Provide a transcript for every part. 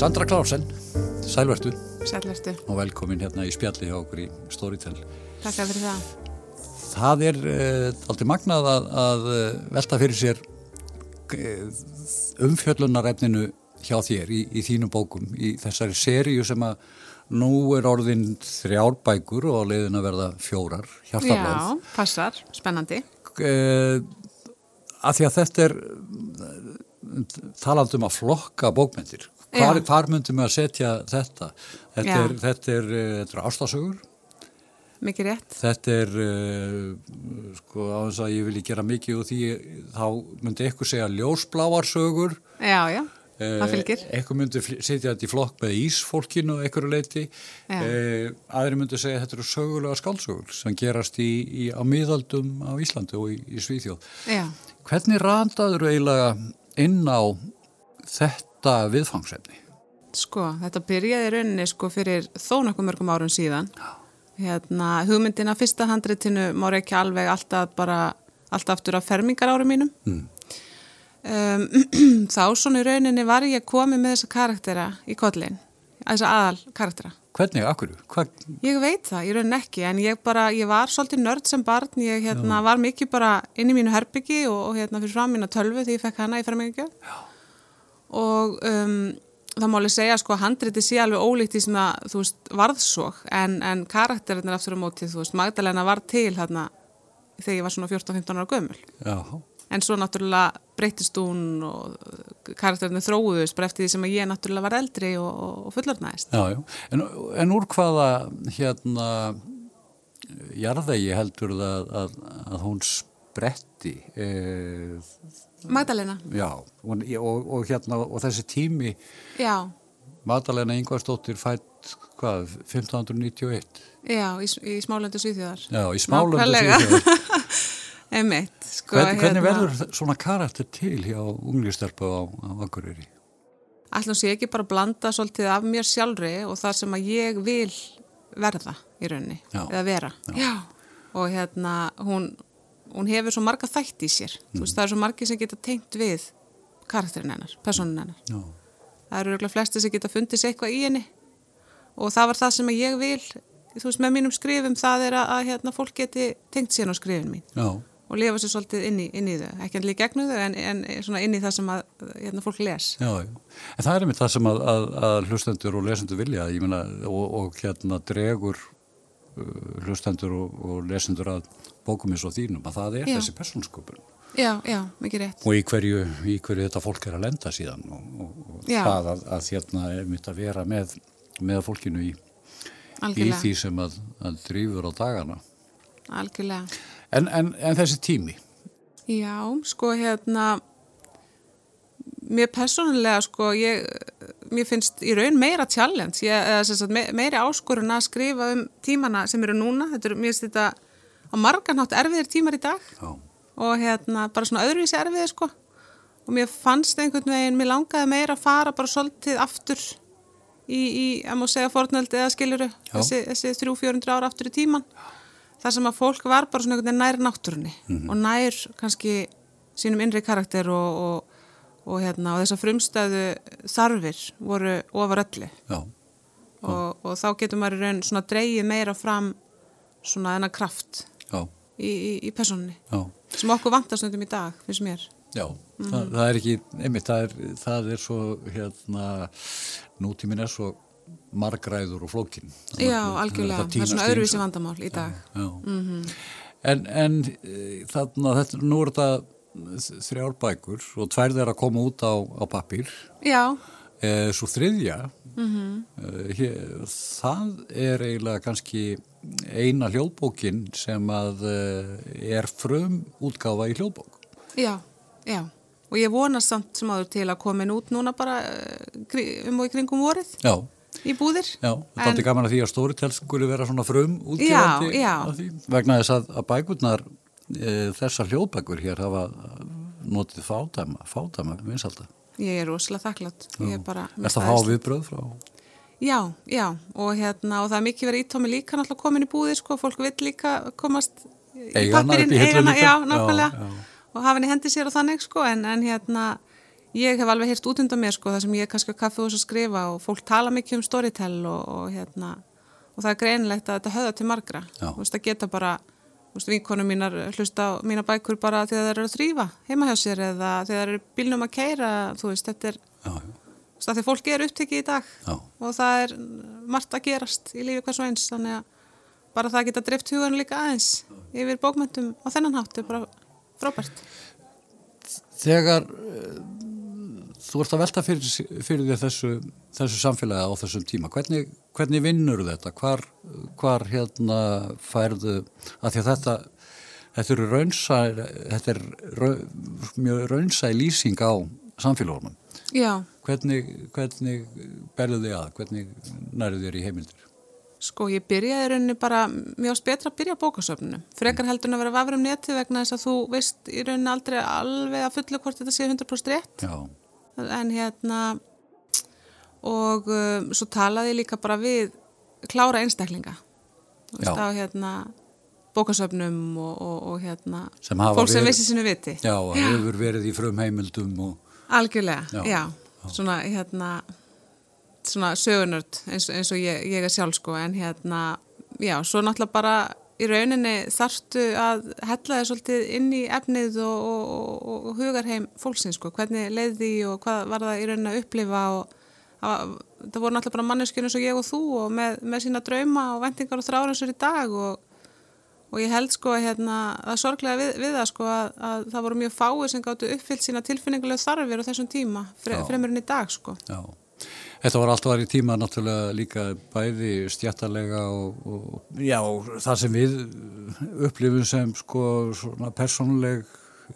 Sandra Klásen, sælvertu Sælvertu. og velkomin hérna í spjalli hjá okkur í Storytel. Takk fyrir það. Það er uh, aldrei magnað að, að uh, velta fyrir sér uh, umfjöllunarefninu hjá þér í, í þínum bókum, í þessari seríu sem að nú er orðin þrjárbækur og leiðin að verða fjórar, hjartarlóð. Já, passar, spennandi. Uh, að því að þetta er talandum að flokka bókmyndir. Hvar, hvar myndum við að setja þetta? Þetta er, þetta er, þetta er ástasögur. Mikið rétt. Þetta er, uh, sko, á þess að ég vilji gera mikið og því þá myndi eitthvað segja ljósbláarsögur. Já, já, það fylgir. Uh, eitthvað myndi setja þetta í flokk með ísfólkinu og eitthvað leiti. Uh, aðri myndi segja þetta eru sögulega skálsögur sem gerast í, í, á miðaldum á Íslandi og í, í Svíþjóð. Já. Hvernig randaður eiginlega inn á þetta viðfangsefni? Sko, þetta byrjaði rauninni sko fyrir þó nokkuð mörgum árun síðan. Hérna, hugmyndina fyrsta handritinu má ekki alveg alltaf bara, alltaf aftur af fermingar árum mínum. Mm. Um, þá svona í rauninni var ég að komi með þessa karaktera í kollin, þessa aðal karaktera. Hvernig, akkur? Hva? Ég veit það, ég raunin ekki, en ég bara, ég var svolítið nörd sem barn, ég hérna, var mikið bara inn í mínu herbyggi og, og hérna fyrir fram mínu tölvu því ég fekk hana í fermingagjöf og um, það máli segja sko að handriti sé alveg ólíkt í sem að, þú veist, varðsók en, en karakterinir aftur á mótið, þú veist, Magdalena var til hérna þegar ég var svona 14-15 ára gömul. Já. En svo náttúrulega breytist hún og karakterinir þróuðust bara eftir því sem að ég náttúrulega var eldri og, og já. En, en úr hvaða hérna jarðegi heldur það að, að hún spretti? Eh, Magdalena? Já, og, og, og hérna, og þessi tími Já. Magdalena Ingvarsdóttir fætt, hvað, 1591? Já, í, í smálöndu Svíþjóðar. Já, í smálöndu Svíþjóðar. Emitt. Sko, Hvern, hvernig hérna, verður svona karakter til hjá unglistelpu á, á Akureyri? Alltaf sé ekki bara blanda svolítið af mér sjálfri og það sem að ég vil verða í rauninni, Já. eða vera. Já. Og hérna, hún, hún hefur svo marga þætt í sér. Mm. Þú veist, það er svo margi sem geta tengt við karakterin hennar, personin hennar. Já. Það eru örgulega flesti sem geta fundið sér eitthvað í henni og það var það sem ég vil, þú veist, með mínum skrifum, það er að, að hérna, fólk geti tengt sér á skrifin mín. Já og lifa sér svolítið inn í, inn í þau, ekki allir gegnu þau en, en svona inn í það sem að hérna, fólk les. Já, en það er einmitt það sem að, að, að hlustendur og lesendur vilja myna, og, og hérna dregur hlustendur og, og lesendur að bókum eins og þínum að það er já. þessi persónsköpun. Já, já, mikið rétt. Og í hverju, í hverju þetta fólk er að lenda síðan og, og það að, að hérna einmitt að vera með, með fólkinu í, í því sem að drýfur á dagana. Algjörlega. En, en, en þessi tími? Já, sko hérna, mér personlega sko, ég, mér finnst í raun meira challenge, ég, sagt, me, meiri áskorun að skrifa um tímana sem eru núna, þetta er, mér finnst þetta á marganhátt erfiðir tímar í dag Já. og hérna bara svona öðruvísi erfiðir sko og mér fannst einhvern veginn, mér langaði meira að fara bara svolítið aftur í, í að má segja fornöld eða skiluru, þessi, þessi 300-400 ára aftur í tíman. Það sem að fólk var bara svona einhvern veginn nær náttúrunni mm -hmm. og nær kannski sínum innri karakter og, og, og, hérna, og þess að frumstæðu þarfir voru ofar öllu og, og þá getur maður raun svona dreyið meira fram svona þennan kraft Já. í, í, í personinni sem okkur vantast um í dag, finnst mér. Já, mm -hmm. það, það er ekki, einmitt, það er, það er svo, hérna, nútímin er svo margræður og flókin. Já, algjörlega, það er svona öðruvísi vandamál í dag. Já, já. Mm -hmm. En, en þarna, þetta, nú er þetta þrjár bækur og tvær þeirra að koma út á, á pappir. Já. E, svo þriðja, mm -hmm. e, hér, það er eiginlega kannski eina hljóðbókin sem að er frum útgáfa í hljóðbók. Já, já. Og ég vonast samt sem áður til að komin út núna bara um og í kringum vorið. Já. Í búðir. Já, það er alltaf gaman að því að Storytel skuli vera svona frum útgefandi já, já. Vegna þess að, að bækurnar e, þessar hljóðbækur hér hafa notið fádæma, fádæma vinsalda. Ég er rosalega þakklátt. Er það að fá viðbröð frá? Já, já, og hérna, og það er mikið verið ítómi líka náttúrulega komin í búðir, sko, fólk vil líka komast í pappirinn, eigana, já, nákvæmlega, og hafa henni hendi sér og þannig, sko, en, en hérna, ég hef alveg hýrt út undan mér sko það sem ég er kannski á kaffi og skrifa og fólk tala mikið um storytell og, og hérna og það er greinilegt að þetta höða til margra þú veist að geta bara vinkonum mínar hlusta á mína bækur bara þegar það eru að þrýfa heima hjá sér eða þegar það eru bílnum að keira þú veist þetta er þegar fólki er upptekið í dag já. og það er margt að gerast í lífi hvers og eins þannig að bara það geta drift hugan líka aðeins yfir bókmyndum á þennan hátt er bara frábært Þegar þú ert að velta fyrir, fyrir því þessu, þessu samfélagi á þessum tíma. Hvernig, hvernig vinnur þetta? Hvar, hvar hérna færðu að því að þetta þetta eru raunsæ þetta er mjög raunsæ lýsing á samfélagunum hvernig, hvernig berðu þið að, hvernig nærðu þér í heimildir? Sko ég byrjaði rauninni bara mjög betra að byrja bókasöfnunum. Frekar heldur en að vera vafur um neti vegna þess að þú veist í rauninni aldrei alveg að fullu hvort þetta sé 100% rétt. Já en hérna og um, svo talaði líka bara við klára einstaklinga. Veist, á hérna bókasöfnum og, og, og hérna sem fólk sem vissi sinu viti. Já, og hefur verið í frum heimildum og... Algjörlega, já, já. já. Svona hérna svona sögunörd eins, eins og ég, ég er sjálf sko. En hérna, já, svo náttúrulega bara í rauninni þarftu að hella þið svolítið inn í efnið og, og, og hugar heim fólksins sko, hvernig leiði og hvað var það í rauninni að upplifa og að, það voru náttúrulega bara manneskjörn eins og ég og þú og með, með sína drauma og vendingar og þráðansur í dag og, og ég held sko að hérna, það sorglega við, við það sko að, að það voru mjög fáið sem gáttu uppfyllt sína tilfinningulega þarfir á þessum tíma fre, fremurinn í dag sko. Já. Þetta var alltaf var í tíma náttúrulega líka bæði stjættalega og, og já, það sem við upplifum sem sko svona persónuleg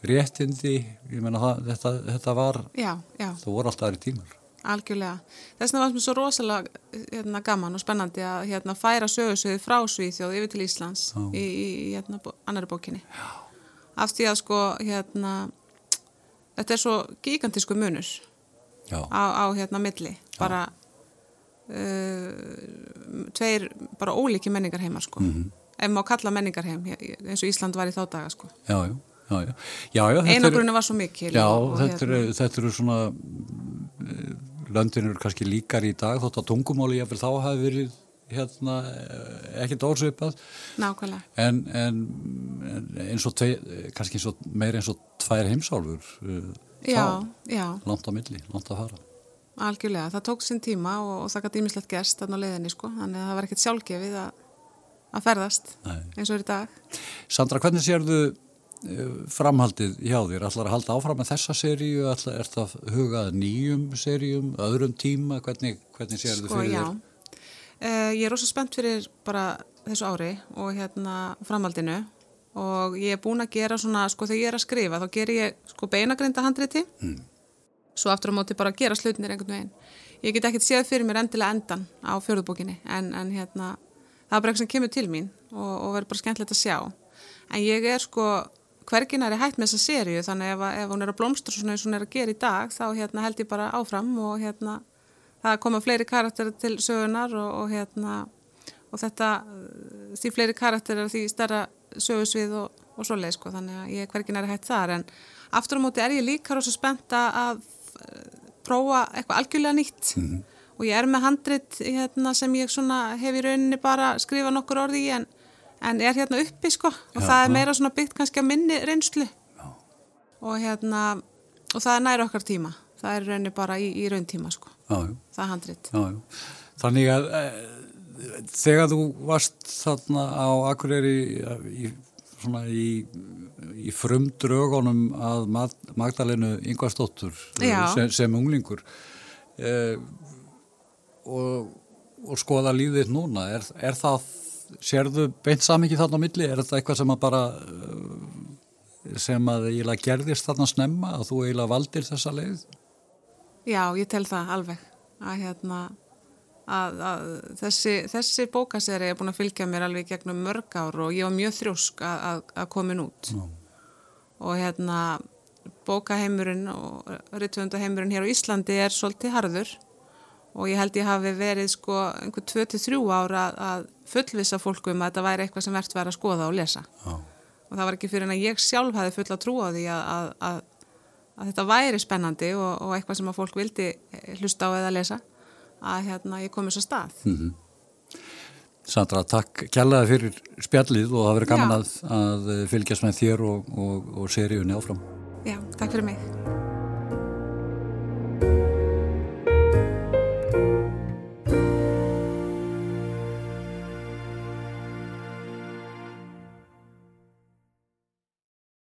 réttindi, ég menna það, þetta, þetta var, já, já. það voru alltaf aðri tímar. Algjörlega. Þess vegna var það svo rosalega hérna, gaman og spennandi að hérna, færa sögursöðu frá Svíþjóð yfir til Íslands já. í, í hérna, annari bókinni. Af því að sko hérna, þetta er svo gigantísku munur á, á hérna milli bara uh, tveir bara ólíki menningar heimar sko. Mm -hmm. ef maður kalla menningar heim eins og Ísland var í þá daga sko. Já, já, já, einagrunni var svo mikil já, og, þetta, hérna. er, þetta eru svona uh, löndin eru kannski líkar í dag þótt að tungumáli vil þá hafi verið hérna ekkert órsveipað nákvæmlega. En, en, en eins og tvei, kannski eins og meir eins og tvær heimsálfur uh, já, já. Langt á milli, langt að fara Algjörlega, það tók sinn tíma og, og það gæti ímislegt gerst þarna á leiðinni sko, þannig að það var ekkert sjálfgefið að, að ferðast Nei. eins og er í dag. Sandra, hvernig sérðu uh, framhaldið hjá þér? Ætlar að halda áfram með þessa seríu? Ætlar er það hugað nýjum seríum, öðrum tíma? Hvernig, hvernig sérðu sko, fyrir já. þér? Uh, ég er ósað spennt fyrir bara þessu ári og hérna framhaldinu og ég er búin að gera svona, sko þegar ég er að skrifa þá ger ég sko beinagrinda handriti mm svo aftur á móti bara að gera slutnir einhvern veginn. Ég get ekkert séð fyrir mér endilega endan á fjóðubókinni en, en hérna, það er bara eitthvað sem kemur til mín og, og verður bara skemmtilegt að sjá. En ég er sko, hvergin er ég hægt með þessa sériu þannig ef, ef hún er að blómstra svona eins og hún er að gera í dag þá hérna, held ég bara áfram og hérna, það koma fleiri karakter til sögunar og, og hérna, og þetta, því fleiri karakter er því stærra sögusvið og, og svoleið sko, þannig að ég hvergin er hægt þar en aftur á móti er ég líka rosa spennt að prófa eitthvað algjörlega nýtt. Mm -hmm. og ég er með handrit hérna, sem ég hef í rauninni bara skrifa nokkur orði í en, en er hérna uppi sko. Og Já, það er meira svona byggt kannski að minni reynslu. Já. og hérna og það er næra okkar tíma. Það er rauninni bara í, í raun tíma sko. Já, það er handrit. Þannig að e, þegar þú varst þarna á Akureyri í, svona í í frumdrögunum að Magdalenu Yngvarsdóttur sem, sem unglingur eh, og, og skoða líðið núna. Er, er það, sérðu beint samingi þarna á milli, er þetta eitthvað sem að bara eh, sem að eiginlega gerðist þarna snemma að þú eiginlega valdir þessa leið? Já, ég tel það alveg að hérna að, að þessi, þessi bókaseri er búin að fylgja mér alveg gegnum mörg ár og ég var mjög þrjósk að, að komin út Já. og hérna bókaheimurinn og rittvöndaheimurinn hér á Íslandi er svolítið harður og ég held ég hafi verið sko einhver 23 ára að, að fullvisa fólku um að þetta væri eitthvað sem verðt verið að skoða og lesa Já. og það var ekki fyrir en að ég sjálf hafi fulla trú á því að að þetta væri spennandi og, og eitthvað sem að fólk vildi hlusta á eða lesa að hérna ég komið svo stað. Mm -hmm. Sandra, takk kjallaði fyrir spjallið og það verið gaman að, að fylgjast með þér og, og, og seríunni áfram. Já, takk fyrir mig